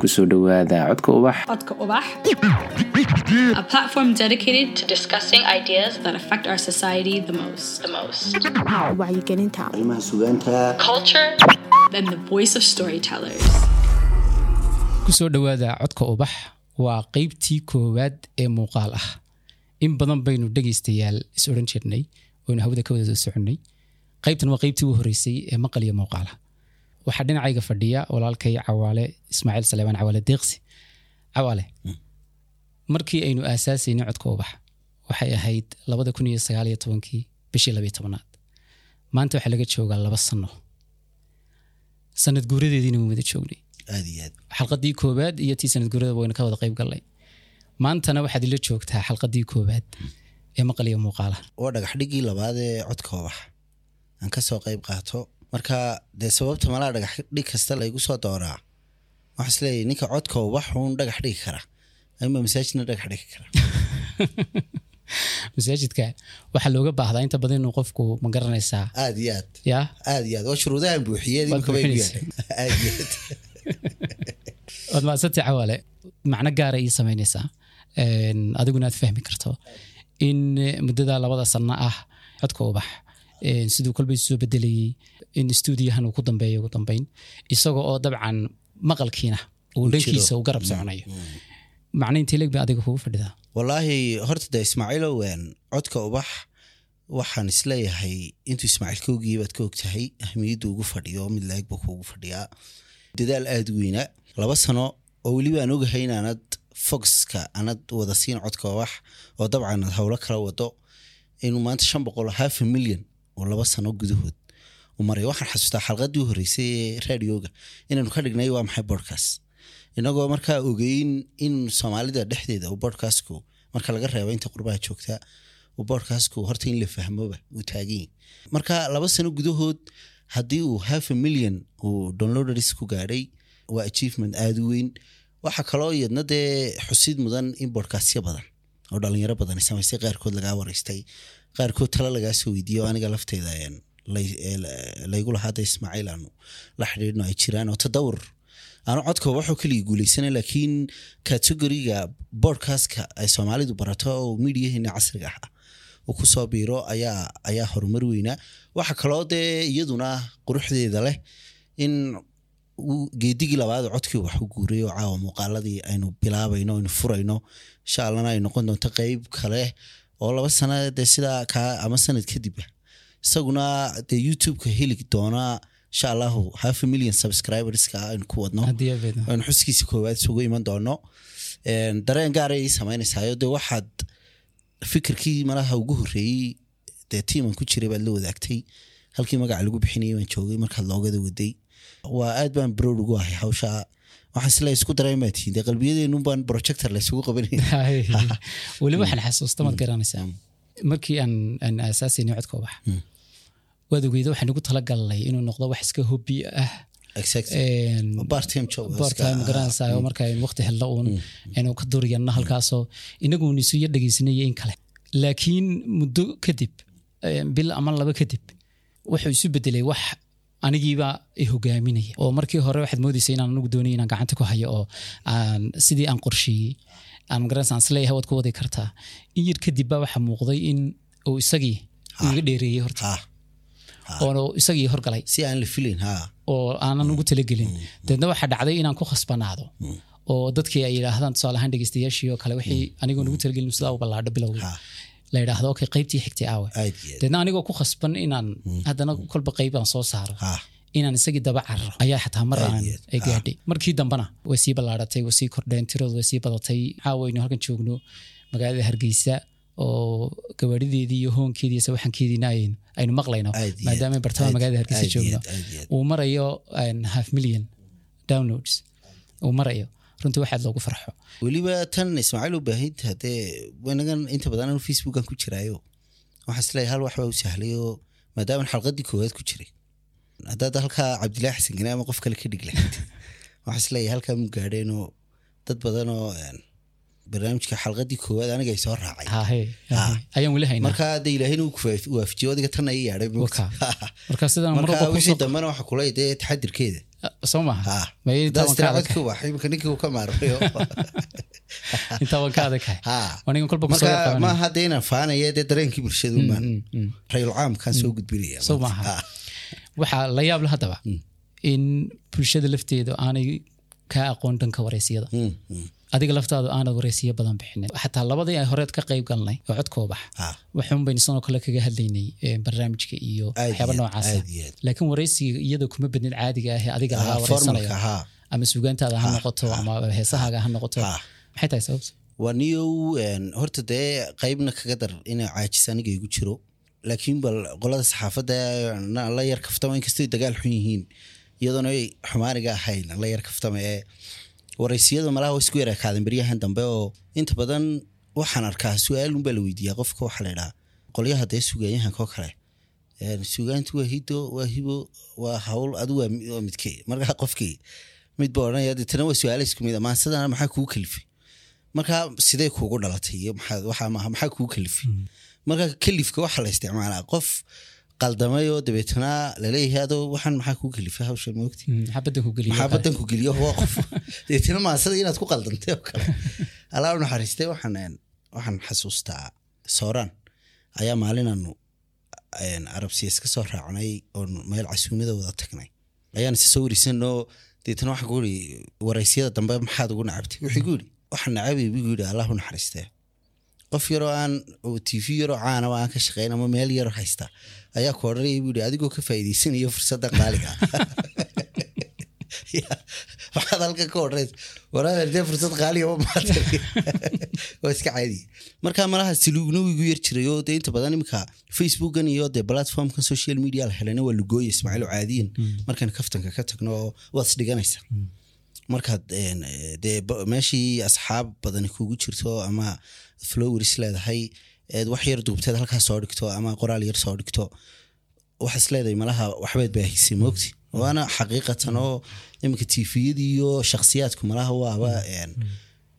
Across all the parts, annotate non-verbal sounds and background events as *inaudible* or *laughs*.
ku soo dhowaada codka ubax. Codka Ubax, a platform dedicated to discussing ideas that affect our society the most. The most. wacyigelinta arrimaha sugaanta Culture, then the voice of storytellers. ku soo dhowaada codka ubax waa qeybtii koowaad ee muuqaal ah. In badan baynu dhegaystayaal is odhan jirnay oynu hawada ka wada soconnay. Qaybtan waa qeybtii u horeysay ee maqal iyo muuqaala waxaa dhinacayga fadhiya walaalkay cawaale ismaaciil saleebaan cawaale deeqsi cawaale markii aynu aasaasaynay codka ubax waxay ahayd labada kun iyo sagaal iyo tobankii bishii labiyo tobanaad maanta waxaa laga joogaa laba sano. Sanad guuradeediina waan wada joognay. Aad iyo aad. Xalqadii koowaad iyo tii sanad guurada waynu ka wada qayb galnay. Maantana waxaad ila joogtaa xalqadii koowaad ee maqal iyo muuqaala waa dhagax dhigii labaad ee codka ubax aan ka soo qayb qaato marka dee sababta malaa dhagax dhig kasta laygu soo dooraa? Waxaa is leeyahay ninka codka ubax uun dhagax dhigi kara. Ama masaajidna dhagax dhigi kara. *laughs* Masaajidka waxaa looga baahdaa inta badan inuu qofku ma garanaysaa. Aad iyo aad. Yaa aad iyo aad. Waa shuruudahan buuxiyey Waad imika bay ku buuxinaysaa. yaadhay *laughs* aad iyo aad. *laughs* Waad maadsantii cawaale macno gaara ii samaynaysaa. Adiguna aad fahmi karto. In muddada labada sano ah codka ubax siduu kolba soo bedelayey in stuudiyahan uu ku dambeeyo ugu dambeyn. Isagoo oo dabcan maqalkiina uu dhankiisa u garab soconayo macno intee leeg ba adiga kugu fadhidaa walaahi horta de ismaaciilow codka ubax waxaan is leeyahay intuu ismaaciil ka ogiyey baad ka ogtahay ahmiyaddu ugu fadhiyo mid laeg buu kuugu fadhiyaa dadaal aada weyna. Laba sano oo weliba aan ogahay inaanad foxka anad wada siin codka ubax oo dabcan aad howlo kala wado inuu maanta shan boqol half a million oo laba sano gudahood. Maray waxaan xasuustaa xalqadii u horreysay ee raadioga inaanu ka dhignay waa maxay podcast? Inagoo markaa ogeyn in soomaalida dhexdeeda bodcastku marka laga reebo inta qurbaha joogta bodcastku horta in la fahmoba uu taagan yahay marka laba sano gudahood haddii uu half a million uu downloaders ku gaadhay waa achievement aada u weyn. Waxaa kaloo iyadna dee xusid mudan in bodcastyo badan oo dhalinyaro badan ay samaystay qaarkood lagaa wareystay. Qaarkood talo lagaa soo weydiiyo aniga lafteeda laygu lahaada ismaaciil aanu la xidhiidhno ay jiraan. Oo tadawur. Aanu codka waxuu keliya guuleysana laakiin kategoriga bodcastka ay soomaalidu barato oo midiyaheena casriga ah uu ku soo biiro ayaa ayaa horumar weyna waxa kaloo dee iyaduna quruxdeeda leh in geedigii labaad codkii wax u guuray oo caawa muuqaaladii aynu bilaabayno aynu furayno insha allana ay noqon doonto qeyb kale oo laba sana dee sidaa kaa ama sanad kadib ah. Isaguna dee youtube-ka heli doona insha allahu half million subscriberska aynu ku wadno. Abeed aynu xuskiisa koowaad isugu iman doono. Een, dareen gaar ay ii samaynaysayo dee waxaad fikirkii malaha ugu horreeyey dee tiiman ku jiray baad la wadaagtay. Halkii magaca lagu bixinayay baan joogay markaad loogada waday waa aad baan broad ugu ahay hawsha waxaan isle isku dareemaa tihiin. Dee qalbiyadeenun baan projector laysugu qabanay *laughs* *laughs* weliba waxaan xasuusta maad garanaysaa markii aan aasaasayna codka ubax waad ogeyda waxaan ugu talagalnay inuu noqdo wax iska hobi ah. Exactly. Een, part-time job bartime garanaysaa oo marka aynu waqti helno uun aynu ka duryanno halkaasoo. Inaguun isu yar dhegeysanaya in kale. Laakiin muddo kadib bil ama laba kadib wuxuu isu bedelay wax anigiiba i hogaaminaya oo markii hore waxaad moodeysa inaan anigu doonay inaan gacanta ku hayo oo aan sidii aan qorsheeyey aan magaranaysa aan is leeyahay waad ku wadi kartaa. In yar kadib baa waxaa muuqday in uu isagii iga dheereeyey horta. Ha. Oo isagii horgalay si aan la filayn ha. Oo aanan ugu talagelin. Deedna waxaa dhacday inaan ku khasbanaado. Oo dadkii ay yidhaahdaan tusaale ahaan dhegeystayaashii oo kale wixii anigoo ugu talagelin sidaa u ballaadho bilowgii Ha. La yidhaahdo okay qaybtii xigtay aawe deedna anigoo ku khasban inaan haddana kolba qayb aan soo saaro inaan isagii daba cararo ayaa xataa mar aan ay gaadhay markii dambena way sii ballaadhatay way sii kordheen tiradu way sii badatay caawaynu halkan joogno magaalada hargeysa oo gawaadhideedii iyo hoonkeedii iyo sawaxankeediina aynu maqlayno maadaama bartamaha magaalada hargeysa joogno uu marayo half million downloads. uu marayo runtii waxaad loogu farxo. Weliba tan ismaaciil u baahinta hadee wanagan inta badan anu facebookan ku jiraayo waxaa is leeyahay hal waxbaa u sahlayo maadaama xalqadii koowaad ku jiray. Haddaad halkaa cabdillahi xasan gane ama qof kale ka dhig lahayd *laughs* waxaa is leeyahay halkaa mu gaadheenoo dad badanoo barnaamijka xalqadii koowaad aniga soo raacay. Hahe hahe. ayaan weli haynaa marka de kufaaf- waafajiyo adiga tan ay yaadhay Waka. *laughs* marka sidaan mar marka walba wixii ku soo dambena waxa kula dee taxadirkeeda. Soo maaha ha Ma intaa waan ka daas adag codka wax imika ninkii uu ka maarmayo. Intaa waan ka adagkahay ha anigan kolba ku soo marka yaqaanay. maaha dee inaan faanaya dee dareenkii bulshada umaan Mm, mm. rayul caamkaan soo gudbinaya Soo waxaa la yaab la haddaba in bulshada lafteedu aanay kaa aqoon dhanka wareysiyada Mm, mm. Adiga laftaadu aanad wareysiyo badan bixinin xataa labadii ay horeed ka qayb galnay oo codkoo bax Ha. waxuun baynu sanoo kale kaga hadlaynay eh, barnaamijka iyo waxyaaba noocaasa aad. laakiin wareysiga iyada kuma badnid caadiga ah ee adiga lagaa wareysanayo ama sugaantaada ha noqoto ama heesahaaga ha noqoto. Maxay tahay sababta? Waa niyow horta dee qaybna kaga dar inay caajis aniga igu jiro. Laakiin bal qolada saxaafadda la yar kaftama inkastay dagaal xun yihiin iyadoona xumaaniga ahayn la yar kaftama ee waraysiyada malaha waa isku yara kaadeen beryahan dambe oo inta badan waxaan arkaa su'aal unbaa la weydiiyaa qofka waxaa la idhaha qolyaha dee sugaanyahanka oo kale sugaantu waa hido waa hibo waa hawl adu waa mi- waa midkee. Markaa qofkii midba odhanaya deetana waa su'aala isku mid a maansadana maxaa kugu kalifay? Marka sidee kuugu dhalatay? Iyo maxaa kugu kalifay? Marka kalifka waxaa la isticmaalaa qof qaldamay oo dabeetana la leeyahay adoo waxaan maxaa kugu kalifay hawshan moogti Mm, maxaa badan ku ku geliyo? Waa qof. *laughs* Dabeetana maasada inaad ku qaldantay oo kale. Alaa u naxariistay waxaan waxaan xasuustaa sooraan. Ayaa maalinaanu een, arabsiya iska soo raacnay oon meel casuumada wada tagnay. Ayaan isa soo warisanoo deetana waxaan ku iri dambe maxaad ugu nacabtay? Wuxuu gu yidhi waxaan nacabay buu yidhi allah u naxariistee qof yaroo aan oo tv yaroo caana aan ka shaqeyn ama meel yaro haysta ayaa ku odhanaya buu yidhi adigoo ka faa'iidaysanayo fursadda qaaliga *laughs* Ya, waxaad halkan ka odhanaysa waraada dee fursad qaaliga ma maata *laughs* waa iska caadiya marka malaha siluugna wuu igu yar jiray oo dee inta badan imika facebookan iyo dee platformkan social media la helana waa lugooya ismaaciil oo caadiyin. Markaan kaftanka ka tagno oo waad isdhiganaysa markaad een, eh, dee meeshii asxaab badani kugu jirto ama flowers leedahay eed wax yar duubteed halkaas soo dhigto ama qoraal yar soo dhigto. Waxaas leedahay malaha waxbeed baahisay moogti? Waana xaqiiqatan oo iminka tifiyadii iyo shakhsiyaadku malaha waaba een,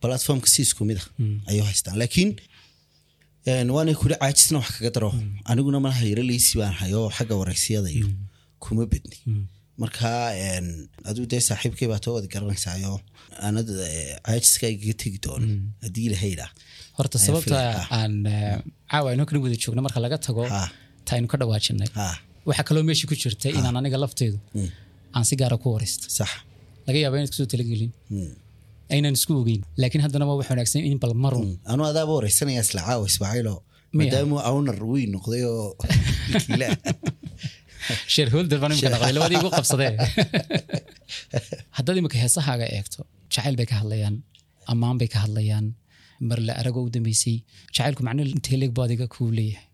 platformka si isku mid ah ayuu haystaan laakiin waana kuli caajisna wax kaga daro. Aniguna malaha yaro leysi baan hayo xagga waraysiyada iyo kuma bedni. Marka aduu dee saaxiibkay baa too wada garanaysaayo aanad eh, caajiska igaga tegi doono haddii ilahaydha horta sababta filaya. aan eh, caawa aynu kala wada joogno marka laga tago Ha. ta aynu ka dhawaajinay. Ha waxaa kaloo meesha ku jirta inaan aniga lafteedu aan si gaara ku wareysto sax. Laga yaaba inaad ku soo talagelin Mm. aynan isku ogeyn. Laakiin haddana waa wax wanaagsan in bal marun. Anuu adaaba wareysanaya isla caawa ismaaciilo maadaamuu awnar weyn noqday oo *laughs* shareholder baan imika noqday labadii igu qabsadee. *laughs* Haddaad imika heesahaaga eegto jacayl bay ka hadlayaan ammaan bay ka hadlayaan mar la aragoo u dambeysay jacaylku macno intee leeg buu adiga kuu leeyahay?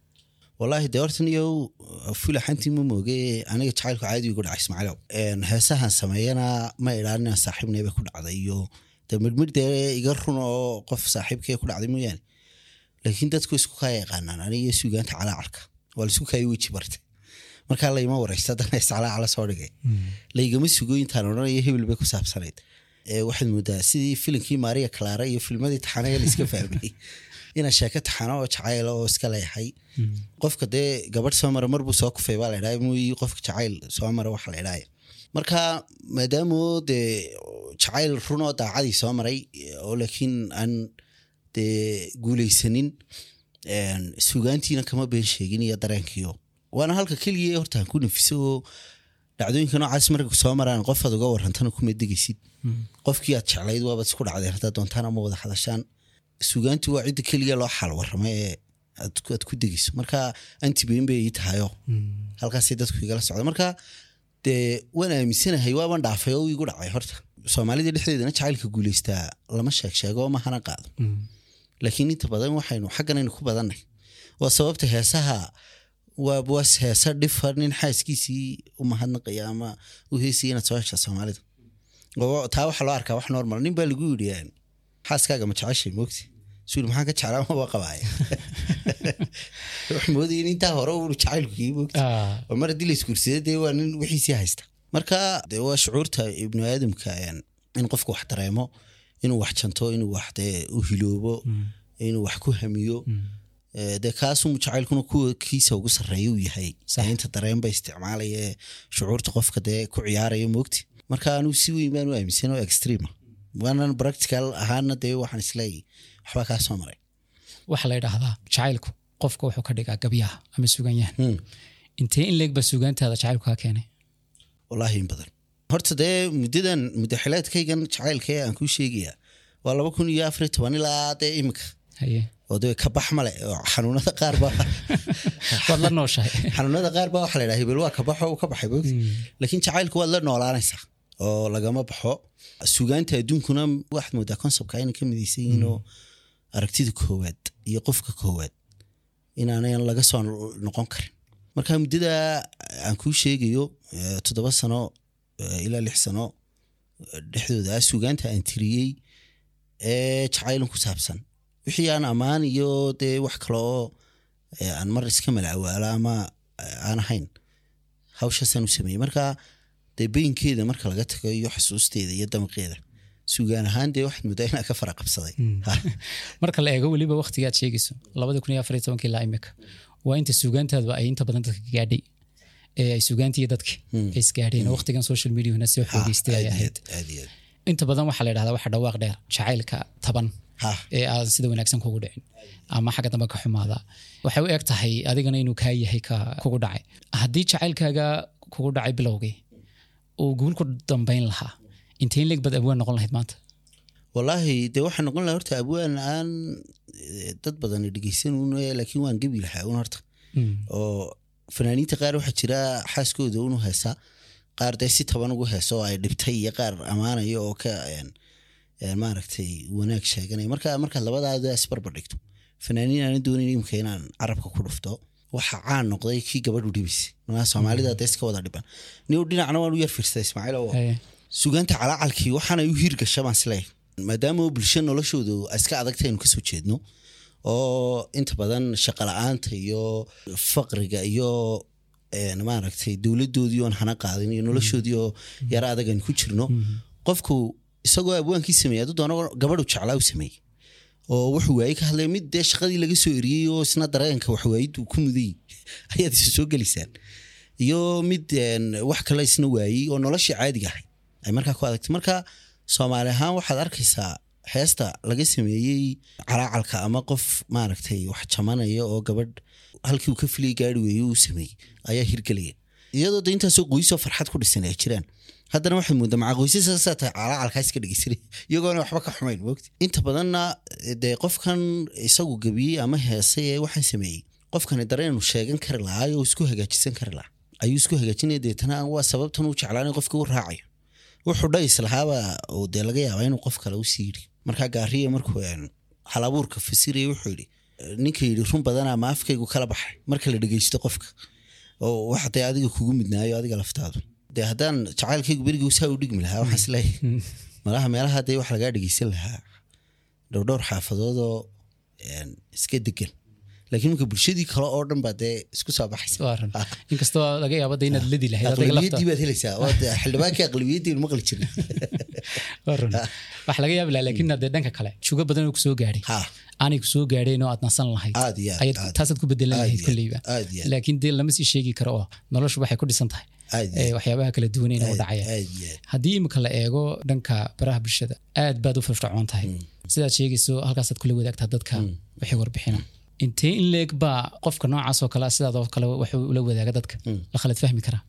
Wallaahi dee hortan iyo fulaxantii ma mooge aniga jacaylku caadi igu dhacay ismaaciilow heesahan sameeyana ma idhaan inaan saaxiibnayba ku dhacday iyo dee midmid dee iga run oo qof saaxiibkee ku dhacday mooyaane. Laakiin dadku isku kaa yaqaanaan aniga iyo sugaanta calaacarka waa la isku kaayo weji bartay. Markaa layma wareysta haddana iscalaacala soo dhigay. Laygama sugo intaan odhanaya hebel bay ku saabsanayd waxaad moodaa sidii filimkii maria clara iyo filmadii taxanaga laiska fahmay. *laughs* Inaan sheeko taxano oo jacayl oo iska leeyahay qofka dee gabadh soo mara marbuu soo kufay baa la idhaha muy qofka jacayl soo mara waxa la idhaaya marka maadaama dee jacayl run oo daacadii soo maray oo laakiin aan dee guuleysanin sugaantiina kama been sheegin iyo dareenkiyo. Waana halka keliya horta aan ku nafiso oo dhacdooyinka noocaas marka soo maraan qofaad uga warantana kuma degaysid qofkii aad jeclayd waabaad isku dhacdeen haddaad doontaan ama wada hadashaan. Sugaantu waa cidda keliya loo xal warrama ee aad ku- degayso marka antibayn bay ii tahayo halkaasay dadku igala socda marka dee waan aaminsanahay waaban dhaafay oo igu dhacay horta. Soomaalida dhexdeedana jacaylka guuleystaa lama sheeg sheego oo mahana qaado. Laakiin inta badan waxaynu xagganaynu ku badannay. Waa sababta heesaha waa was heesa dhifa nin xaaskiisii u mahadnaqaya ama u heesaya inaad soo heshaa soomaalida. Oo taa waxaa loo arkaa wax normal. Nin baa lagu yidhi xaaskaaga ma jeceshay moogti? Suuli maxaan ka jeclaa? Maba qabaaya *laughs* wax moodaya in intaa hore uu jacaylku kii moogti. Ah, oo mar haddii la dee waa nin wixiisii haysta. Marka dee waa shucuurta ibnu aadamka in qofku wax dareemo inuu wax janto inuu wax dee u hiloobo inuu wax ku hamiyo. Ee, dee kaasuu jacaylkuna kiisa ugu sarreeya uu yahay. Inta dareen ba isticmaalaya ee shucuurta qofka dee ku ciyaaraya moogti. Marka anuu si weyn baan u aaminsan oo extrema waanan practical ahaana dee waxaan isleeyahy waxbaa kaa soo maray. Waxaa la yidhaahdaa jacaylku qofka wuxuu ka dhigaa gabyaha ama suganyahan Hmm. intee in leeg baa sugaantaada jacaylku kaa keenay? Wallaahi in badan. Horta dee muddadan muddaxileedkaygan jacaylka ee aan kuu sheegaya waa laba kun iyo afar toban ilaa dee imika. Haye oo dee ka bax male oo xanuunada qaar baa *laughs* waad la nooshahay. *laughs* Xanuunada qaar baa waxaa la yidhaha hebel waa ka baxo uu ka baxay bogti laakiin jacaylku waad la noolaanaysaa oo lagama baxo. Sugaanta adduunkuna waxaad moodaa conceptka inay ka midaysan yihiin oo aragtida koowaad iyo qofka koowaad inaanayan laga soo noqon karin. Marka muddada aan kuu sheegayo eh, toddoba sano eh, ilaa lix sano eh, dhexdooda ah sugaanta aan tiriyey ee jacaylin ku saabsan wixii aan ammaan iyo dee wax kale oo aan mar iska malacawaala ama aan ahayn hawshaasaan u sameeyey. Marka dee beyinkeeda marka laga tago iyo xusuusteeda iyo damaqeeda sugaan ahaan dee waxaad muddaa inaa ka fara qabsaday. Ha. *laughs* marka la eego weliba waqtigaad sheegayso labada kun iyo afar iyo tobankii ilaa imika waa inta sugaantaadu ay inta badan dadka gaadhay ee ay sugaantii dadka ay isgaadheen waqtigan social mediahuna soo xoogeystay ay ahayd. inta badan waxaa la yidhahdaa waxa dhawaaq dheer jacaylka taban. Ee aan sida wanaagsan kugu dhicin. Ama xagga dambe ka xumaada. Waxay u eg tahay adigana inuu kaa yahay ka kugu dhacay. Haddii jacaylkaaga kugu dhacay bilowgii uu guul ku dambayn lahaa. Intee in leeg baad abwaan noqon lahayd maanta? Wallaahi dee waxaa noqon lahaa horta abwaan aan dad badan dhegeysan un laakiin waan gebi lahaa un horta. Oo fanaaniinta qaar waxaa jira xaaskooda unu heesa qaar dee si taban ugu heeso oo ay dhibtay iyo qaar ammaanaya oo ka maaragtay wanaag sheeganaya marka markaad labadaada isbarbar dhigto. Fanaaniin aanan doonayn imika inaan carabka ku dhufto waxa caan noqday kii gabadhu dhibisay maa soomaalida dee iska wada dhiban. Niu dhinacna waan u yar fiirsaday ismaaciil sugaanta calaacalkii waxaanay u hiirgasha baan is leeyahay maadaama bulsho noloshoodu ay iska adagta aynu ka soo jeedno oo inta badan shaqo la'aanta iyo faqriga iyo maaragtay dowladoodii oon hana qaadin iyo noloshoodii oo yara adag aynu ku jirno qofku isagoo abwaankii sameeyey adu doono gabadhu jeclaa u sameeyey. Oo wuxuu waaye ka hadlay mid dee shaqadii laga soo eriyey oo isna dareenka waxwaayiddu ku muday *laughs* ayaad isu soo gelaysaan iyo mid wax kale isna waayey oo noloshii caadiga ahay ay markaa ku adagtay. Marka soomaali ahaan waxaad arkaysaa heesta laga sameeyey calaacalka ama qof maaragtay wax jamanaya oo gabadh halkii uu ka filiyay gaari weeye uu sameeyey. Ayaa hirgelaya iyadoo de intaasoo qoysoo farxad ku dhisan ay jiraan. Haddana waxay moodaa maca qoysasaasaa tahay calaacalkaa iska dhegeysanay iyagoona waxba ka xumayn mogti inta badanna dee qofkan isagu gebiyey ama heesay ee waxaan sameeyey qofkani dareenu sheegan kari lahaa oo isku hagaajisan kari lahaa. Ayuu isku hagaajinaya deetana waa sababtan uu jeclaanay qofka u raacayo. Wuxuu dhais lahaaba oo dee laga yaabaa inuu qof kale u sii yidhi. Markaa gaariya markuu een, hal abuurka fasiraya wuxuu yidhi ninka yidhi run badanaa ma afkaygu kala baxay marka la dhegeysto qofka oo wax dee adiga kugu midnaayo adiga laftaadu. Dee haddaan jacaylkaygu berigii saa u dhigmi lahaa waxaan is leeyahay malaha meelaha dee wax lagaa dhegeysan lahaa dhowdhowr xaafadoodoo een, iska degan laakiin marka bulshadii kale oo dhan baa dee isku soo baxaysa. Waa run. inkastoo laga yaabo de inaad lafta aqlabiyadii baad helaysaa. Xildhibaankii aqlabiyadii maqli jirin. *laughs* Waa run. wax laga yaabi lahaa laakiin dee dhanka kale jugo badan oo ku soo gaadhay. Ha. Aanay ku soo gaadheen oo aad nasan lahayd. Taasaad ku bedelan lahayd kolleyba laakiin dee lama sii sheegi karo oo noloshu waxay ku dhisan tahay. Waxyaabaha kala duwan inay u dhacayaan. aad iyo aad. haddii imika la eego dhanka baraha bulshada aad baad u firfircoon tahay. Sidaad sheegayso halkaasaad kula wadaagtaa dadka wixii warbixina intee in leeg baa qofka noocaas oo kale ah, sidaadoo kale wuxuu ula wadaaga dadka? La khalad fahmi karaa?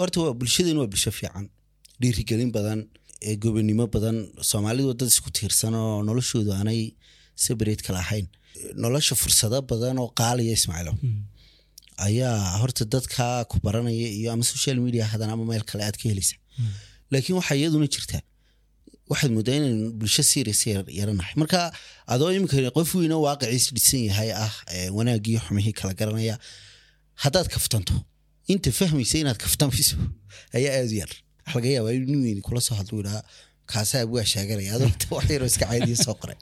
Horta waa bulshadeenu waa bulsho fiican. Dhiirigelin badan ee gobonimo badan soomaalidu waa dad isku tiirsan oo noloshoodu aanay separate kala ahayn. Nolosha fursado badan oo qaaliya ismaaciilo ayaa horta dadka ku baranaya iyo ama social media hadan ama meel kale aad ka helaysa laakiin waxaa iyaduna jirtaa waxaad moodaa inaan bulsho serious yar- yaranahay. Marka adoo iminka qof weyno waaqiciis dhisan yahay ah ee wanaagii xumihii kala garanaya haddaad kaftanto inta fahmaysa inaad kaftamayso ayaa aad u yar. Waxa laga yaabaa in nin weyn kula soo hadlo idhaa kaasaa waa sheeganaya adoo inta iska caadiya soo qoray.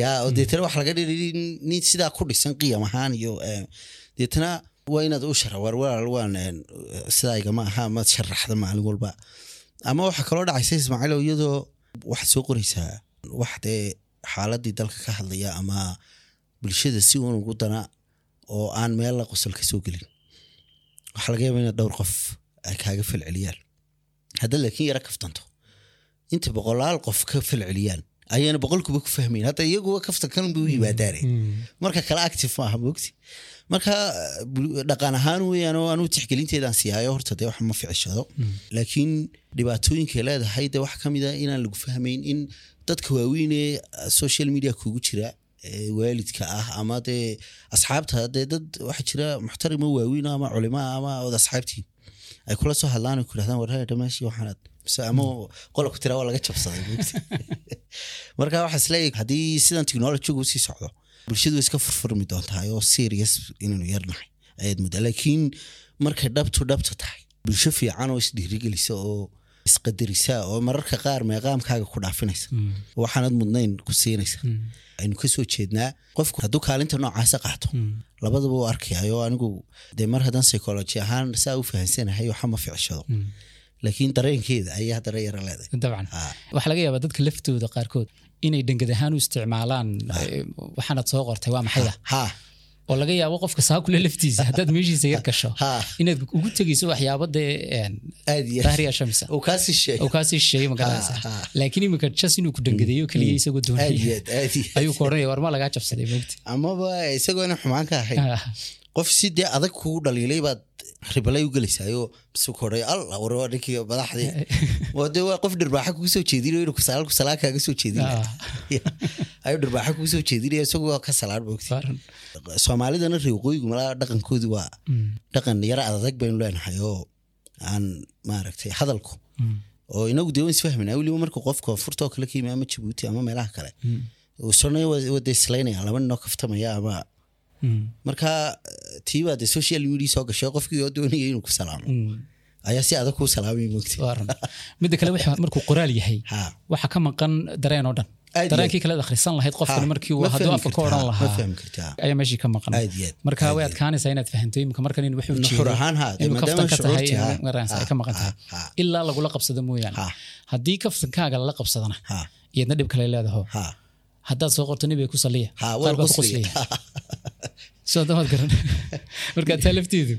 Yaa oo deetana waxa laga dhiri nin sidaa ku dhisan qiyam ahaan iyo eh, deetana waa inaad u shara waan eh, sidaa igama aha maad sharaxda maalin walba ama waxaa kaloo dhacaysa ismaaciil oo iyadoo waxaad soo qoraysaa. Wax dee xaaladii dalka ka hadlaya ama bulshada si uun ugu dana oo aan meel la qosol ka soo gelin. Waxaa laga yaabaa inaad dhowr qof ay kaaga falceliyaan. Haddaad laakiin yara kaftanto. Inta boqolaal qof ka falceliyaan ayaana boqolkuba ku fahmayn hadda iyaguba kaftankan bay u yimaadaane marka kale active maaha mogti marka dhaqan ahaan weyaan oo anuu tixgelinteedaan siiyaayo horta dee wax ma ficishado laakiin dhibaatooyinkay leedahay de wax ka mid a inaan lagu fahmayn in dadka waaweyn ee social media kugu jira waalidka ah ama dee asxaabta dee dad waxaa jira muxtarimo waaweyn ama culimo ama od asxaabtiin ay kula soo hadlaan ku dhahdaan warhaya dhamaashi waxaanad mise ama qolku tira waa laga jabsaday *laughs* marka waxaa is leeyahay haddii sidan technologygu u sii socdo bulshadu iska furfurmi doontaa oo serious inaynu yarnahay ayaad muddaa laakiin markay dhabtu dhabta tahay bulsho fiican oo isdhiirigelisa oo isqadarisa oo mararka qaar meeqaamkaaga ku dhaafinaysa. Waxaanad mudnayn ku siinaysa. Aynu ka soo jeednaa qofku hadduu kaalinta noocaasa qaato labadaba u arkayayo anigu dee mar haddaan psychology ahaan saa u fahansanahay waxa ma ficishado laakiin dareenkeeda ayaa haddana yara leedahay dabcan waxaa laga yaabaa dadka laftooda qaarkood inay dhangad ahaan u isticmaalaan waxaanad soo qortay waa maxayda oo laga yaabo qofka saakule laftiisa haddaad meeshiisa yar gasho inaad ugu tegeyso waxyaabo dee dahriya shamsa shisheeye magaranaysa laakiin imika jas inuu ku dangadeeyo keliya isagoo doonaya ayuu ku odhanaya war ma lagaa jabsaday mogti amaba isagoo ina xumaan ka ahayn qof si dee adag kugu dhaliilay baad ribalay u gelaysaayoo bisu koray alla war ninkii madaxdii dee waa qof dhirbaaxa kugu soo jeedinayo inuu kusaal kusalaan kaaga soo jeedinaya ayuu dhirbaaxa kugu soo jeedinaya isagoo ka salaan moogti soomaalidana reeqooyigu malaa dhaqankoodu waa dhaqan yara adag baynu leenahay oo aan maaragtay hadalku oo inagu dee waan isfahmina weliba marka qofka furta oo kale ka yimi ama jabuuti ama meelaha kale waa dee islaynaya laba ninoo kaftamaya ama marka tiibaa dee social media soo gashay qofkii oo doonaya inuu ku salaamo ayaa si adag kuu salaamay midda kale markuu qoraal yahay ha waxa ka maqan dareen oo dhan dareenkii kale akhrisan lahayd qofkan markii uu hadduu afka ka odhan lahaa ayaa meeshii ka maqan marka way adkaanaysaa inaad fahanto imika markan in wuxuu jeedo inuu kaftan ka tahay ay ka maqan tahay ilaa lagula qabsado mooyaane Ha. haddii kaftankaaga lala qabsadana iyadna dhib kale leedaho ha haddaad soo qorto nebiga ku saliya ha qaar waa baa ku qosliya qoslaya soo damaad garan marka taa lafteedu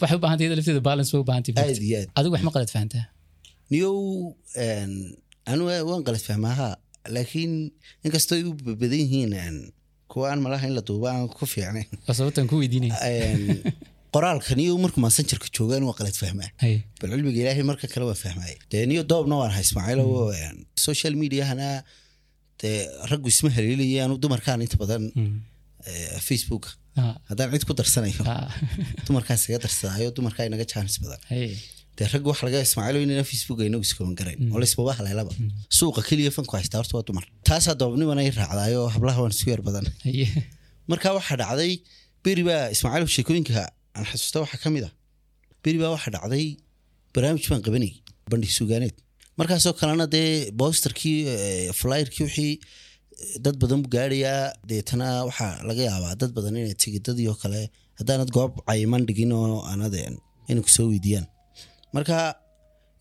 waxay u baahan tahay iyada lafteedu balance bay u baahan tahay aad iyo aad adigu wax ma qalad fahantaa niyow anu waan qalad fahmaaha laakiin inkastoo u badan yihiin kuwa aan malaha in la duuba aan ku fiicnayn waa sababtaan ku weydiinaya qoraalka niyow markuu maasanjarka joogaan waa qalad fahmaa bal cilmiga ilaahay marka kale waan fahmaya dee niyo doobna waan hay ismaaciil oo een, social mediahana dee raggu isma haleelaya anu dumarkaan inta badan facebooka haddaan cid ku darsanayo. Ah, *laughs* dumarkaas iga darsadaayo dumarkaa inaga jaanis badan. Dee ragga waxa laga ismaaciilo inayna facebook inagu iskaban garayn. Oo laysmaba haleelaba suuqa keliya fanku haystaa horta waa dumar. Taasaa doobniman ay raacdaayo hablaha waan isku yar badan. *laughs* Marka waxaa dhacday beri baa ismaaciil sheekooyinka aan xasuusta waxaa ka mid ah. Beri baa waxaa dhacday barnaamij baan qabanayay bandhig sugaaneed markaasoo kalena dee boosterkii eh, flyerkii wixii dad badan bu gaarayaa deetana waxaa laga yaabaa dad badan inay tigidadii oo kale. Haddaanad goob cayiman dhigin oo aanad een, inay ku weydiiyaan. Marka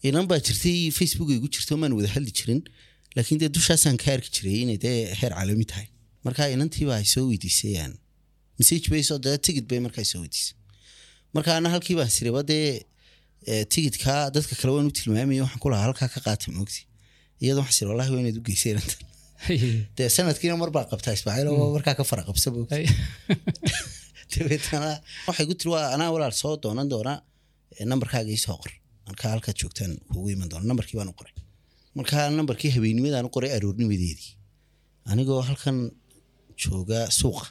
inan baa jirtay facebook ay gu jirto maan wada hadli jirin. Laakiin dee dushaasaan ka arki jiray inay dee heer caalami tahay. Marka inantiiba ay soo weydiisayaan. Message bay soo dee tigid bay markaa soo weydiisay. Marka ana halkii baan siriba dee eh, tigidka dadka kale waan u tilmaamaya waxaan ku halkaa ka qaata moogti iyadoo waxaan siri wallahi waa inaad u geysay inantan *laughs* dee sanadkiina mar baa qabtaa ismaaciil oo markaa ka fara qabsa moogti haye *laughs* dabeetana waxay ku tiri waa anaa walaal soo doonan doona nambarkaaga ii soo qor marka halkaad joogtaan kuugu iman doona nambarkii baan u qoray. Marka nambarkii habeenimadaan u qoray aroornimadeedii. Anigoo halkan jooga suuqa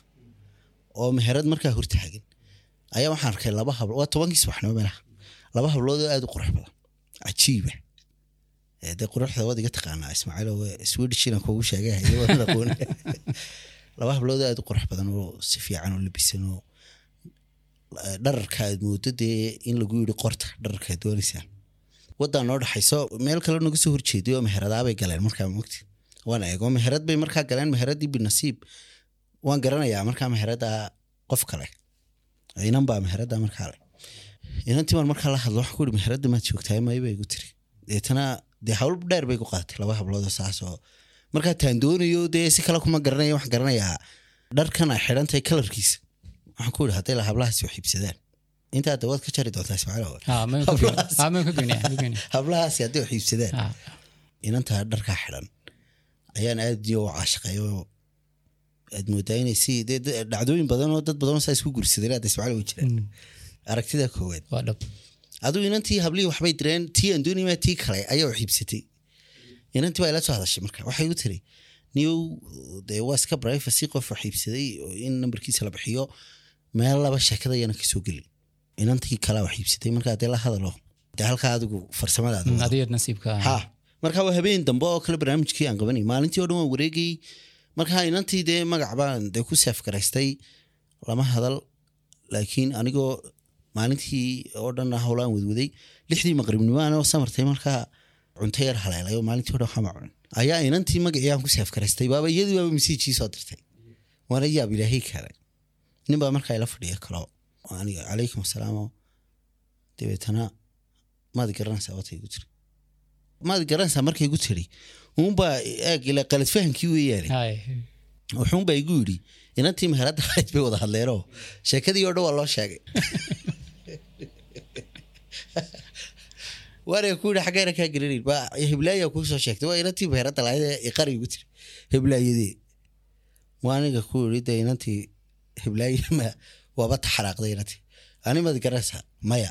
oo meherad markaa hortaagan ayaa waxaan arkay laba hablo waa tobankii subaxnimo meelaha. Laba hablood oo aad u qurux badan. Cajiiba Eh, dee quruxda waad iga taqaanaa ismaaciil oo swedish inaan kugu sheegay hayo waan aqoon. *laughs* Laba hablood oo aad u qurux badan oo si fiican oo labisan oo eh, dhararka aad moodo dee in lagu yiri qorta dhararka aad doonaysaa wadan noo dhaxayso meel kale naga soo horjeeday oo meheradaabay galeen markaa mogti waan eego meherad bay markaa galeen meheradii binasiib waan garanayaa markaa meherada qof kale. Inan baa meherada markaa le inantii markaa la hadlo waxaan ku ihi meherada maad joogtahay may igu tiri. Deetana dee hawl dheer bay ku qaadatay laba hablood oo saas oo. Markaa taan doonayo dee si kale kuma garanaya waxaan garanayaa dharkan ay xidhan tahay kalarkiisa. Waxaan ku ihi hadday la hablahaasi wax iibsadaan intaa dawaad ka jari doontaa ismaaciil hablahaasi hadday wax iibsadaan inantaa dharkaa xidhan. Ayaan aad iyo u caashiqeeyo aad moodaa inay si dee dhacdooyin badan oo dad badan oo saa isku gursadeen hadda ismaaciil way jiraan. Aragtida koowaad. Waa dhab aduu inantii hablihii waxbay direen tii andoonima tii kale? Ayaa wax iibsatay inantii baa ila soo hadashay marka. Waxay u tiri niyow dee waa iska privacy qof wax iibsaday oo in nambarkiisa la bixiyo meel laba sheekada ayana ka soo gelin. Inantii kalaa wax iibsatay markaa dee la hadalo dee halkaa adigu farsamadaada Mm, wado. adiga nasiibka ah. ha marka waa habeen dambe oo kale barnaamijkii aan qabanay. Maalintii oo dhan waan wareegayey marka inantii dee magac baan dee ku garaystay. Lama hadal. Laakiin anigoo maalintii oo dhan howlaan wadwaday lixdii maqribnimo anoo samartay markaa cunto yar haleelay oo maalintii o dhan waxama cunin. Ayaa inantii magacii aan ku seef garaystay baaba iyadii baaba masiijii soo dirtay waana yaab ilaahay keenay nin baa markaa ila fadhiya kalo aniga calaykum asalaamo dabeetana maad garanaysaa watay igu tiri. Maad garanaysaa markay igu tiri uunbaa eeg ila qalad fahamkii weeyaane. Wuxuunbaa igu yidhi inantii meheradda ahayd bay wada hadleenoo sheekadii oo dhan waa loo sheegay *laughs* *laughs* waana ku yidhi xaggeena kaa gelinayn ba heblaaya kuu soo sheegtay. Waa inantii meheradda lahayd ee iqari igu tiri heblaayadee waa aniga ku yidhi dee inantii heblaaye *laughs* ma waaba taxaraaqday inantii ani maad garanaysaa maya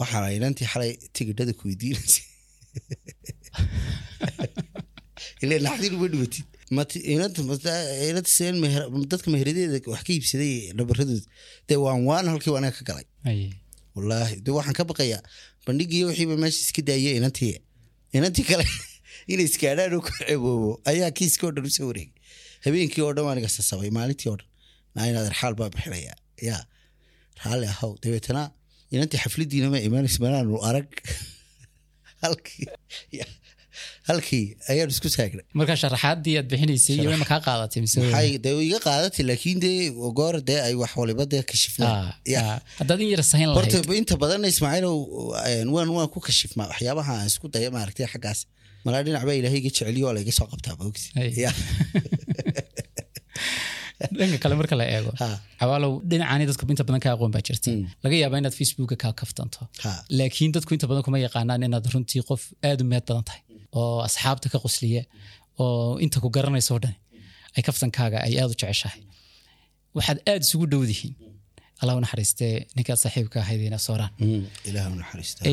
waxaana inantii xalay tigidhada ku weydiinaysay ile naxdin uma dhimatid dadka meheradeeda wax ka iibsaday nabaradooda dee waan waan halkii aniga ka galay Hay. wallaahi. De waxaan ka baqayaa bandhigii wixiiba meesha iska daayay inantii inantii kale *laughs* inay iskaadhaan oo ku ceeboobo ayaa kiiskii oo dhan u soo wareegay. Habeenkii oo dhan waan iga sasabay maalintii oo dhan. Naa arxaal baa bixinaya yaa raalli ahow. Dabeetana inantii xafladiina ma imaanaysa manaanu arag. *laughs* Halkii halkii ayaan isku taagnay. Marka sharaxaadii aad bixinaysay iyo ma kaa qaadatay mise dee iga qaadatay laakiin dee goor dee ay wax waliba dee kashifnaan Ah, ah. haddaad in yar sahin lahayd. horta inta badan ismaaciilow waan waan ku kashifmaa waxyaabaha aan isku daya maaragtay xaggaas. Malaa dhinac baa ilaahay iga jeceliyo oo layga soo qabtaa maogti *laughs* dhanka kale marka la eego xawaalow dhinacaani dadka inta badan ka aqoon baa jirta. Mm. laga yaabaa inaad facebooka kaa kaftanto. Laakiin dadku inta badan kuma yaqaanaan inaad runtii qof aad u meed badan tahay oo asxaabta ka qosliya oo inta ku garanayso dhan ay kaftankaaga ay aad u jeceshahay. Waxaad aad isugu dhowdihiin. Allah u naxariistee ninkaad saaxiibka ahaydina sooraan Mm,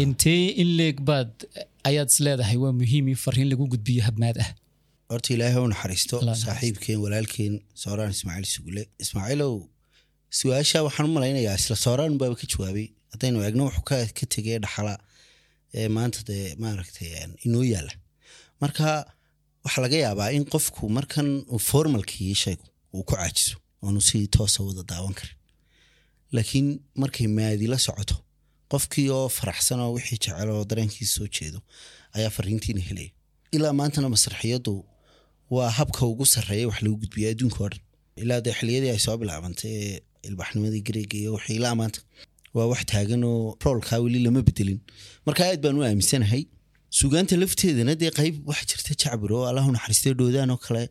intee in leeg baad ayaad is leedahay waa muhiim in fariin lagu gudbiyo habmaad ah. Horta ilaahay u naxariisto saaxiibkeen walaalkeen sooraan ismaaciil sugule. Ismaaciilow su'aasha waxaan u malaynayaa isla sooraan baaba ka jawaabay. Haddaynu eegno wuxuu ka tegay dhaxala ee maanta dee maaragtay inoo yaalla marka waxaa laga yaabaa in qofku markan formalkii shaygu uu ku caajiso oonu si toosa wada daawan karin. Laakiin markay maadi la socoto qofkii oo faraxsan oo wixii jecel oo dareenkiisa soo jeedo ayaa fariintiina helaya ilaa maantana masraxiyadu waa habka ugu sarreeya wax lagu gudbiya adduunka oo dhan. Ilaa dee xiliyadii ay soo bilaabantay ee ilbaxnimadii gareega iyo wixii ilaa maanta waa wax taagan oo roolkaa weli lama bedelin. Marka aad baan u aaminsanahay sugaanta lafteedana dee qayb waxa jirta jacbir oo allahu naxariistay dhoodaan oo kale.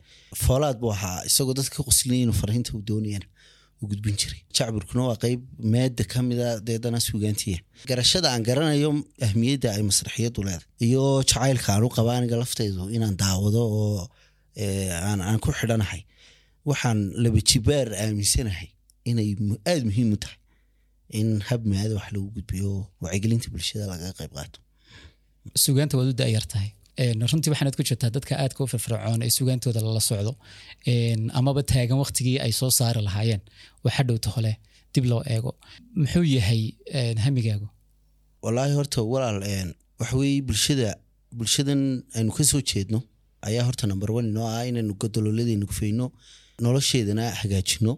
Foolaad buu ahaa isagoo dadka ka qoslinaya fariinta u doonayana u gudbin jiray. Jacbirkuna waa qayb maada ka mida deedana sugaantiya garashada aan garanayo ahmiyadda ay masraxiyadu leedahay iyo jacaylka aan u qaba aniga laftaydu inaan daawado oo eh, aan ku xidhanahay waxaan laba jibaar aaminsanahay inay aada muhiim u tahay in hab maada wax lagu gudbiyo wacyigelinta bulshada lagaga qayb qaato sugaanta waad u da'yar tahay. Runtii waxaanad ku jirtaa dadka aadka u firfircoon ee sugaantooda lala socdo. Amaba taagan waktigii ay soo saari lahaayeen. Waxa dhowta hole dib loo eego. Muxuu yahay hamigaagu? Walaahi horta walaal een, waxa weeye bulshada bulshadan aynu ka soo jeedno. Ayaa horta number one inoo ah inaynu godololadaynu gufayno nolosheedana hagaajino.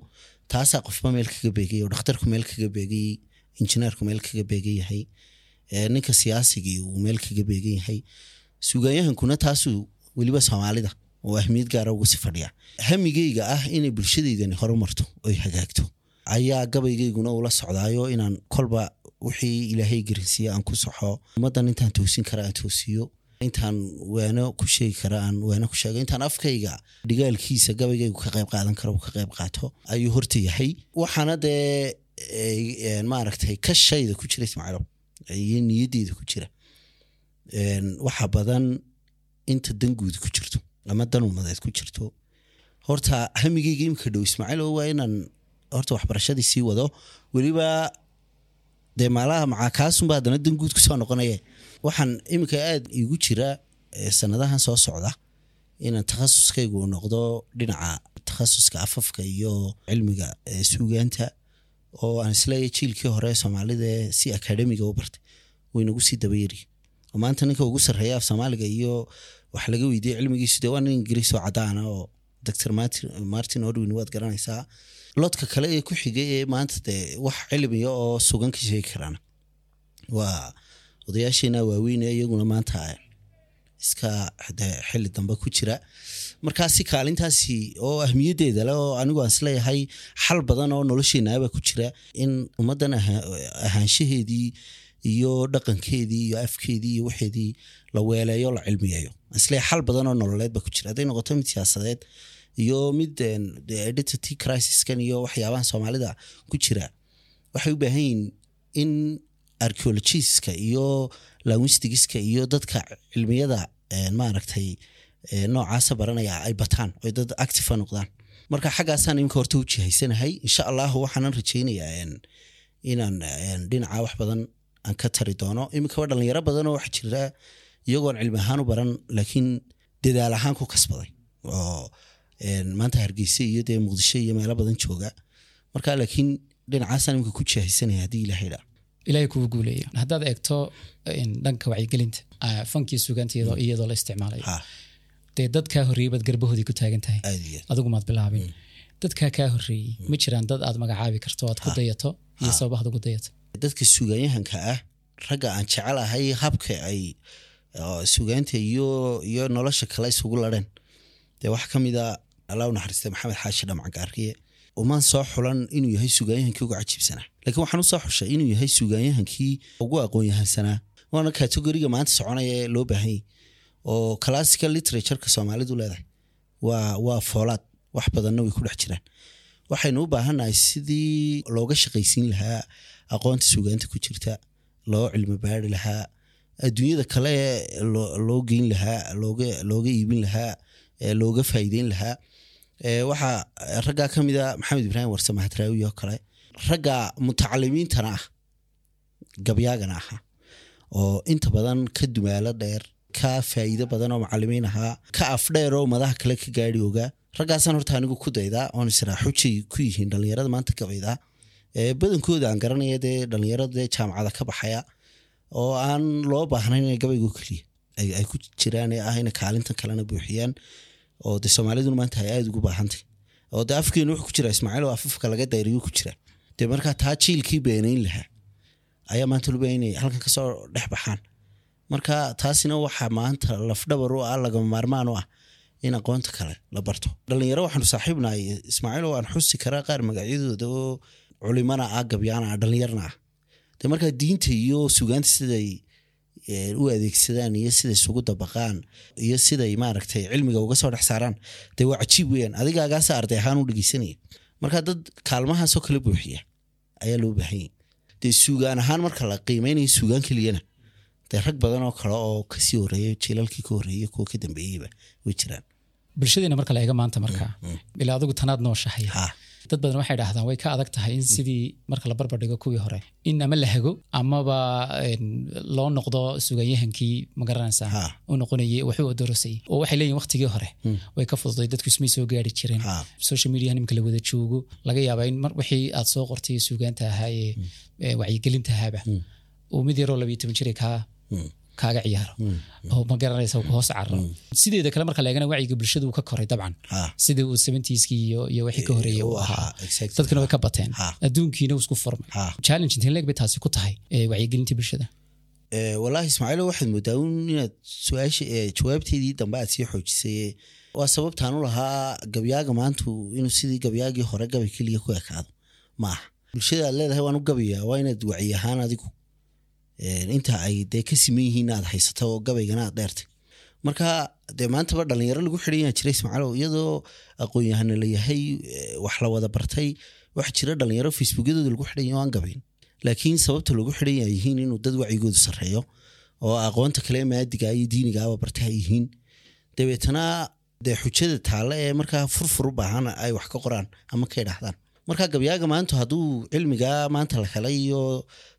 Taasaa qofba meel kaga beegay oo dhakhtarku meel kaga beegay injineerku meel kaga beegan yahay. ee, ninka siyaasigii uu meel kaga beegan yahay. Sugaanyahankuna taasuu weliba soomaalida oo ahmiyad gaara ugu si fadhiya. Hamigeyga ah inay bulshadeydani horumarto oy hagaagto. Ayaa gabaygeyguna ula socdaayo inaan kolba wixii ilaahay garansiiye aan ku soxo. Ummaddan intaan toosin kara aan toosiyo. Intaan waano ku sheegi kara aan waano ku sheego. Intaan afkayga dhigaalkiisa gabaygaygu ka qayb qaadan karo uu ka qayb qaato ayuu horta yahay. Waxaana dee ee, maaragtay ka shayda ku jira ismaaciilo iyo niyaddeeda ku jira. Waxa badan inta danguud ku jirto ama dan umadeed ku jirto. Horta hamigeyga imika dhow ismaaciil oo waa inaan horta waxbarashadii sii wado weliba dee maalaha macaa kaasunba haddana danguud ku soo noqonaya. Waxaan imika aada igu jira sanadahan soo socda inaan takhasuskaygu noqdo dhinaca takhasuska afafka iyo cilmiga suugaanta oo aan is leeyahay jiilkii hore soomaalida si akademiga u bartay waynagu sii dabayari oo maanta ninka ugu sarreeya af soomaaliga iyo wax laga weydiiyey cilmigiisu dee waa nin ingiriis oo cadaana oo dr martin, odwin waad garanaysaa. Lodka kale ee ku xigay ee maanta dee wax cilmiya oo sugan ka sheegi karaan. Waa odayaasheena waaweyn iyaguna maanta iska xili dambe ku jira. Markaasi kaalintaasi oo ahmiyaddeeda le oo anigu aan is leeyahay xal badan oo nolosheenaaba ku jira in ummaddan aha- ahaanshaheedii iyo dhaqankeedii iyo afkeedii iyo waxeedii la weeleeyo la cilmiyeeyo. Isleeyahay xal badan oo nololeed ba ku jira. Hadday noqoto mid siyaasadeed iyo mid identity crisiskan iyo waxyaabahan soomaalida ku jira waxay u baahan yihiin in archaeologiska iyo linguistigiska iyo dadka cilmiyada een, maaragtay ee, noocaasa baranaya ay bataan oy dad active noqdaan. Marka xaggaasaan iminka horta u jihaysanahay insha allahu waxaanan rajaynayaa een, inaan dhinaca wax badan aan ka tari doono. Iminkaba dhalinyaro badan oo wax jira iyagoon cilmi ahaan u baran laakiin dadaal ahaan ku kasbaday. Oo maanta hargeysa iyo dee muqdisho iyo meelo badan jooga. Marka laakiin dhinacaasaan iminka ku jihaysanaya haddii ilahay dhaa ilaahay kugu guuleeyo. Haddaad eegto dhanka wacyigelinta ah, fankii sugaanta iyadoo iyadoo la isticmaalayo dee dadkaa horreeyey baad garbahoodii ku taagan tahay? Adigu maad bilaabin. Dadkaa kaa horreeyey ma jiraan dad aad magacaabi karto aad ku dayato iyo sababahaad ugu dayato. Dadka suugaanyahanka ah ragga aan jecelahay habka ay oo suugaanta iyo iyo nolosha kale isugu ladheen dee waxaa ka mid a allah u naxariista maxamed xaashi dhamac gaarkiye umaan soo xulan inuu yahay suugaanyahankii ugu cajiibsanaa laakiin waxaan u soo xushay inuu yahay suugaanyahankii ugu aqoon-yahansanaa waana kategoriga maanta soconaya ee loo baahan yahy oo classical literatureka soomaalidu leedahay. Waa foolaad wax badanna way ku dhex jiraan. Waxaynu u baahannahay sidii looga shaqaysiin lahaa aqoonta suugaanta ku jirta loo cilmi baari lahaa adduunyada kale loo geyn lahaa looga iibin lahaa looga faa'iideyn lahaa. Waxaa raggaa ka mid a maxamed ibraahim warse mahadraawi oo kale ragga mutacalimiintana ah gabyaagana aha oo inta badan ka dumaalo dheer ka faa'iido badan oo macalimiin ahaa ka afdheer oo madaha kale ka gaari ogaa raggaasaan horta anigu ku daydaa oon israa xujay ku yihiin dhalinyarada maanta ee badankooda aan garanaya dee dhalinyarada dee jaamacada ka baxaya oo aan loo baahnayn inay gabaygo keliya ay ku jiraan ee ah inay kaalintan kalena buuxiyaan oo de soomaaliduna maanta ay aada ugu baahantay oo de afkeenu wuxuu ku jira ismaaciil oo afafka laga dayriyo ku jira dee markaa taa jiilkii beenayn lahaa. Ayaa maanta luba inay halkan ka soo dhex baxaan. Marka taasina waxaa maanta lafdhabar u ah lagama maarmaan u ah in aqoonta kale la barto. Dhalinyaro waxaanu saaxiibnahay ismaaciil oo aan xusi karaa qaar magacyadooda oo culimana ah gabyaana ah dhalinyarna ah. De markaa diinta iyo sugaanta siday eh, u adeegsadaan iyo siday isugu dabaqaan iyo siday maaragtay cilmiga uga soo dhex saaraan dee waa cajiib weyaan adigaagaasa arday ahaan u dhegeysanaya marka dad kaalmahaasoo kala buuxiya ayaa loo baahan yahy dee suugaan ahaan marka la qiimeynayo suugaan keliyana dee rag badan oo kale oo ka sii horreeya jiilalkii ka horeeyey kuwa ka dambeeyeyba way jiraan. Bulshadeena marka la eega maanta markaa ilaa adigu tanaad nooshahay ha dad badan waxay dhahdaan way ka adag tahay in sidii marka la barbardhigo kuwii hore. In ama la hago amaba loo noqdo suganyahankii ma garanaysaa u noqonayay waxu dorosayay oo waxay leeyihiin waqtigii hore. Way ka fududay dadku ismay soo gaari jireen. Social media nimka la wada joogo laga yaabaa in wixii aad soo qortay suugaanta ahaa ee ee wacyigelinta ahaaba. Uu mid yaroo labiyo toban jira kaa kaaga ciyaaro oo ma garanaysa uu hoos carro. Sideeda kale marka la eegana wacyiga bulshadu ka koray dabcan. Sidii uu seventieskii iyo wixii ka horeeyay uu ahaa. dadkana way ka bateen. Adduunkiina uu isku furmay. Ha. challenge intee leeg bay taasi ku tahay ee wacyigelintii bulshada? Eh, wallaahi ismaaciilo waxaad moodaa un inaad su'aasha eh, jawaabteedii dambe aad sii xoojisay. Waa sababtaan u lahaa gabyaaga maantu inuu sidii gabyaagii hore gabay keliya ku ekaado. Ma aha bulshada aad leedahay waan u gabayaa waa inaad wacyi ahaan adigu eh, inta ay dee ka siman yihiin aad haysato oo gabaygana aad dheertay. Marka dee maantaba dhalinyaro lagu xidhan yaa jira ismaaciilo iyadoo aqoon-yahana la yahay wax la wada bartay waxa jira dhalinyaro facebookyadooda lagu xidhan yahay oo aan gabayn. Laakiin sababta lagu xidhan yahay yihiin inuu dad wacyigoodu sarreeyo oo aqoonta kale maadiga iyo diinigaaba barta ay yihiin. Dabeetana dee xujada taale ee markaa furfur u baahan ay wax ka qoraan ama ka idhaahdaan marka gabyaaga maanta hadduu cilmiga maanta la helay iyo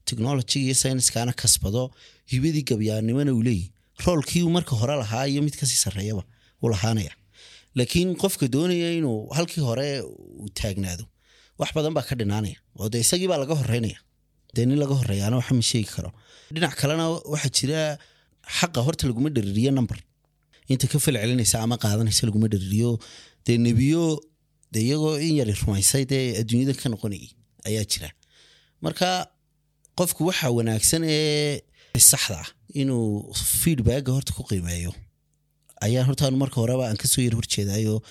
technology iyo scienskaana kasbado hibadii gabyaanimana uu leeyahy roolkii uu marka hore lahaa iyo mid ka sii sarreeyaba uu lahaanaya. Laakiin qofka doonaya inuu halkii hore uu taagnaado wax badan baa ka dhinaanaya. Oo de isagii baa laga horeynaya dee nin laga horeeyaana waxa sheegi karo. Dhinac kalena waxaa jira xaqa horta laguma dhaririyo number. Inta ka falcelinaysa ama qaadanaysa laguma dhaririyo dee nebiyo de iyagoo in yari rumaysay dee adduunyada ka noqonayay ayaa jira. Marka qofku waxa wanaagsan ee saxda ah inuu feedbacka horta ku qiimeeyo. Ayaan horta anu marka horeba aan ka soo yar horjeedayo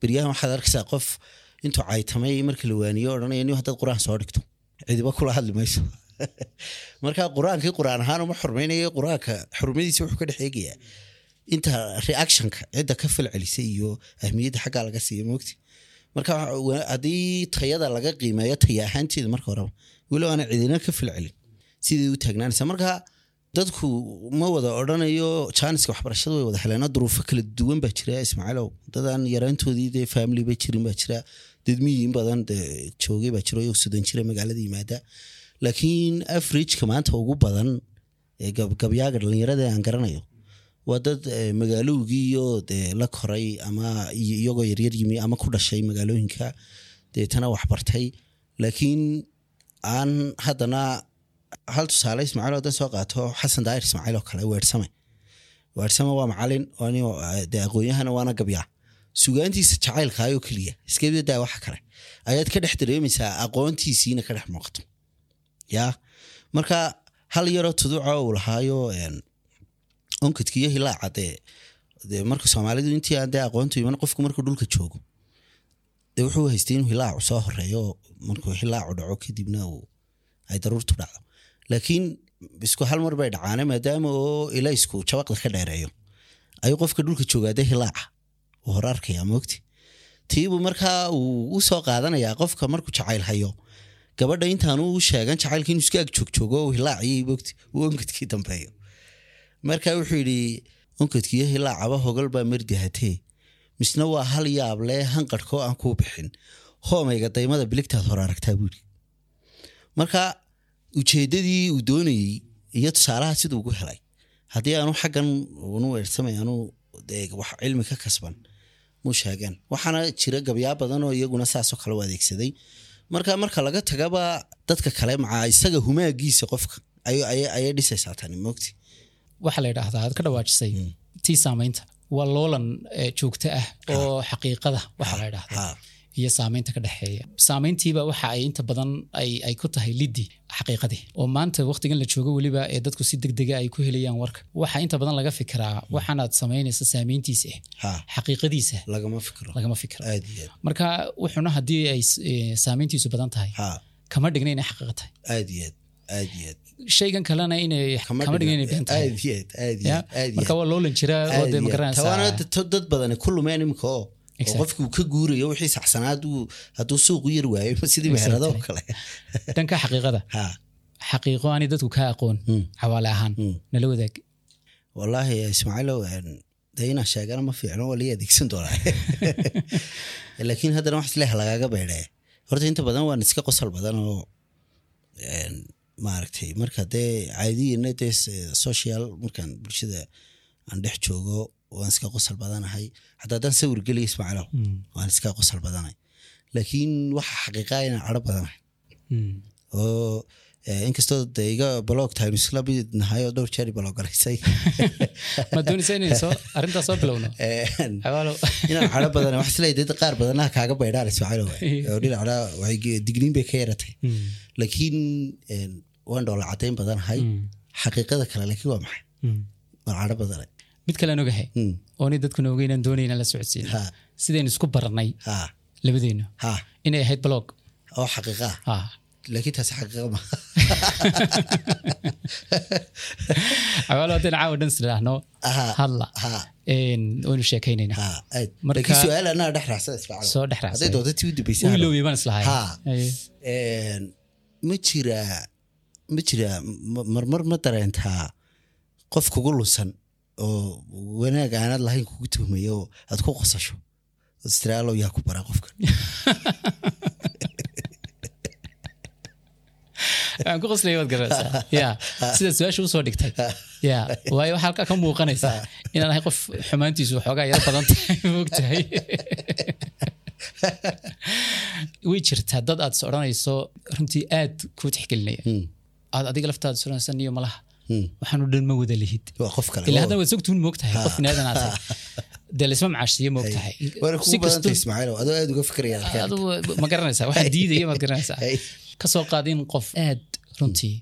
beryahan waxaad arkaysaa qof intuu caytamay marka la waaniyo odhanaya nin haddaad qur'aan soo dhigto. Cidiba kula hadli mayso. *laughs* Marka qur'aankii qur'aan ahaan uma xurmaynayo qur'aanka xurmadiisa wuxuu ka dhex eegayaa. Inta reactionka cidda ka falcelisay iyo ahmiyadda xaggaa laga siiya mogti marka haddii tayada laga qiimeeyo taya ahaanteeda marka horeba weli aana cidina ka falcelin sidai u taagnaanaysa marka dadku ma wada odrhanayo jaaniska waxbarashada way wada heleeno duruufo kala duwan baa jira. Ismaaciilow dadaan yaraantoodii dee family ba jirin baa jira dad miyin badan joogay baa jiro oo sudan jira magaalada yimaada. Laakiin averageka maanta ugu badan ee gabyaaga dhalinyarada aan garanayo waa dad magaalowgii iyo dee la koray ama iyagoo yaryar yimi ama ku dhashay magaalooyinka deetana waxbartay laakiin aan haddana hal tusaale ismaaciil hadan soo qaato xasan daahir ismaaciil oo kale weersame. Weersame waa macalin de aqoonyahana waana gabyaa. Sugaantiisa jacaylkaayoo keliya iskabadaa waxa kale. Ayaad ka dhex dareemaysaa aqoontiisiina ka dhex muuqato. Ya marka hal yaroo tuduuca uu lahaayo onkadkiiyo hilaaca dee de marka soomaalidu intii dee aqoontu iman qofku markuu dhulka joogo de wuxuu haystay inuu hilaacu soo horeeyo markuu hilaacu dhaco kadibna ay daruurtu dhacdo. Laakiin isku hal mar bay dhacaane maadaama oo ilaysku jabaqda ka dheereeyo. Ayuu qofka dhulka joogaa dee hilaaca uu hor arkaya mogti tiibuu markaa uu u soo qaadanayaa qofka markuu jacayl hayo. Gabadha intaanu sheegan jacaylka inuu iska ag joogjoogo uu onkadkii dambeeyo marka wuxuu yidhi onkadkiiyo hilaacaba hogal baa mardihatee misna waa hal yaab lee aan kuu bixin. Hoomayga daymada biligtaad hor aragtaa buuri marka ujeedadii uu doonayey iyo tusaalaha siduu ugu helay. Haddii aanu xaggan unu weersamay anu wax cilmi ka kasban muu sheegeen waxaana jira gabyaa badan oo iyaguna saasoo kale u adeegsaday. Marka marka laga tagaba dadka kale macaa isaga humaagiisa qofka. Ayay dhisaysaa tani mogti waxaa la yidhaahdaa aad ka dhawaajisay tii saamaynta. Waa loolan joogto ah oo xaqiiqada waxaa la yidhaahdaa. Iyo saamaynta ka dhexeeya saamayntiiba waxa ay inta badan ay ku tahay liddi xaqiiqadii. Oo maanta waqtigan la joogo weliba ee dadku si degdega ay ku helayaan warka. Waxa inta badan laga fikiraa waxaanaad samaynaysa saamayntiisa ah xaqiiqadiisa lagama fikro lagama fikiro. Marka wuxuuna haddii ay saamayntiisu badan tahay kama dhigna inay xaqiiqa tahay shaygan kalena inay kama dhigna. inay been tahay. Aad iyo aad aad iyo Ya? aad aad iyo marka aad. waa loolan jiraa oo dee tawaana ma garanaysaa dad badani ku lumeen imika oo oo Exactly. qofkii uu ka guurayo wixii saxsanaad uu- hadduu suuq u yar waayo *laughs* sidii meherado oo kale. *laughs* Dhanka xaqiiqada. Xaqiiqo aanay dadku ka aqoon xawaale ahaan. Mm. nala wadaag. Wallaahi ismaaciilow dee inaan sheegana ma fiicno waa lii adeegsan doonaa. *laughs* Laakiin haddana wax isleeh lagaaga beydhee horta inta badan waan iska qosol badan oo maaragtay marka dee caadiyana dee social markaan bulshada aan dhex joogo waan iska qosol badanahay. Hataa haddaan sawir geliya ismaaciilow waan iska qosol badanay. Laakiin waxa xaqiiqaa inaan cadho badanahay. Mm. oo inkastoo de iga blog time isla mid nahay oo dhowr jeer blog galaysay. *laughs* Ma doonaysa inay soo arrintaas soo bilowno *laughs* *laughs* inaan cadho badan wax is leeyahay dad qaar badanaha kaaga baydhaan ismaaciil oo dhinacna digniin bay ka yaratay Mm. laakiin een, waan dhoola cadayn badanahay Mm. xaqiiqada kale laakiin waa maxay? Mm. waan cadho badanay mid kale aan ogahay. Oonay dadkuna ogeynaan doonayna la socodsiin. Sidaynu isku barannay ha. Labadeennu. Inay ahayd blog oo xaqiiqa. Ah. laakiin taasi xaqiiqa ma *laughs* cawaalo haddayna caawa dhan isdhaahno hadla. Waynu aad Marka- su'aal anaa dhex dhex tii u ilowiyay baan islahay ma jiraa ma jiraa ma- marmar ma dareentaa qof kugu lunsan oo wanaag aanad lahayn kugu tuhmaya oo aad ku qosasho. Austraalo yaa ku baraa qofkan *laughs* *laughs* waxaan ku qoslaya waad garanaysaa ya. Sida su'aasha u soo dhigtay ya. Waayo waxaa halkaa ka muuqanaysaa inaan ahay qof xumaantiisu waxoogaa yaro badan tahay *laughs* moogtahay way jirtaa dad aad is odhanayso runtii aad kuu tixgelinaya aad adiga laftaada is odhanaysa niyo malaha waxaanu dhan ma wada lihid ilaa haddana waad sogtuun moogtahay qof binaadan aad tahay dee laisma *laughs* macaashiye moogtahay waana kugu badanta ismaaciil adoo aad uga fikiraya halkaan. adu ma garanaysaa waxaa diidaya maad garanaysaa. Ka soo qaad in qof aad runtii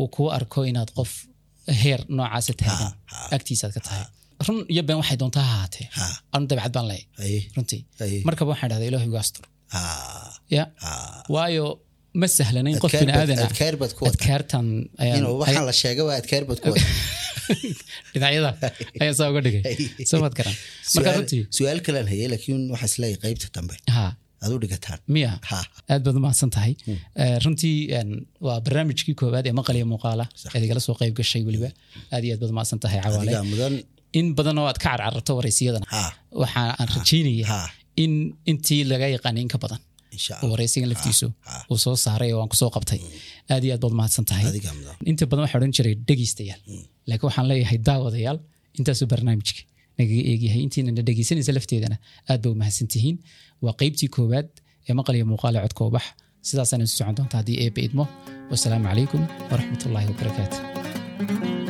uu kuu arko inaad qof heer noocaasa taagan agtiisaad ka tahay. Run iyo been waxay doontaa ha anu dabcad baan Haye. runtii. Markaba waxaan dhahdaa ilaahu igu astur. Ya. Waayo ma sahlanayn qof Adkaar bini baad- aadan ah adkaar baad ku wada. adkaartan ayaan inuu waxaan la sheega waa adkaar baad ku wada *laughs* dhinacyada ayaan saa uga dhigay. Soo maad garan. Marka runtii su'aal kalaan hayay laakiin waxaa is leeyahay qaybta dambe aad baad umahadsan tahay Eh, runtii waa barnaamijkii koowaad ee maqal iyo muuqaala eed igala soo qayb gashay weliba. Aad iyo aad baad umahadsan tahay cawaale in badan oo aad ka carcararto waraysiyadana ha. Waxa aan rajaynaya in intii laga yaqaanay in ka badan. Waraysigan laftiisu uu soo saaray oo aan ku soo qabtay. Aad iyo aad baad umahadsan tahay inta badan waxaa odhan jiray dhegeystayaal laakiin waxaan leeyahay daawadayaal intaasuu barnaamijka nagaga eegyahay intiinana dhegeysanaysa lafteedana aad ba umahadsan tihiin waa qeybtii koowaad ee maqal iyo muuqaale codka ubax sidaasaan isu socon doonta haddii eebba idmo. wasalaamu calaykum waraxmatullaahi wabarakaatu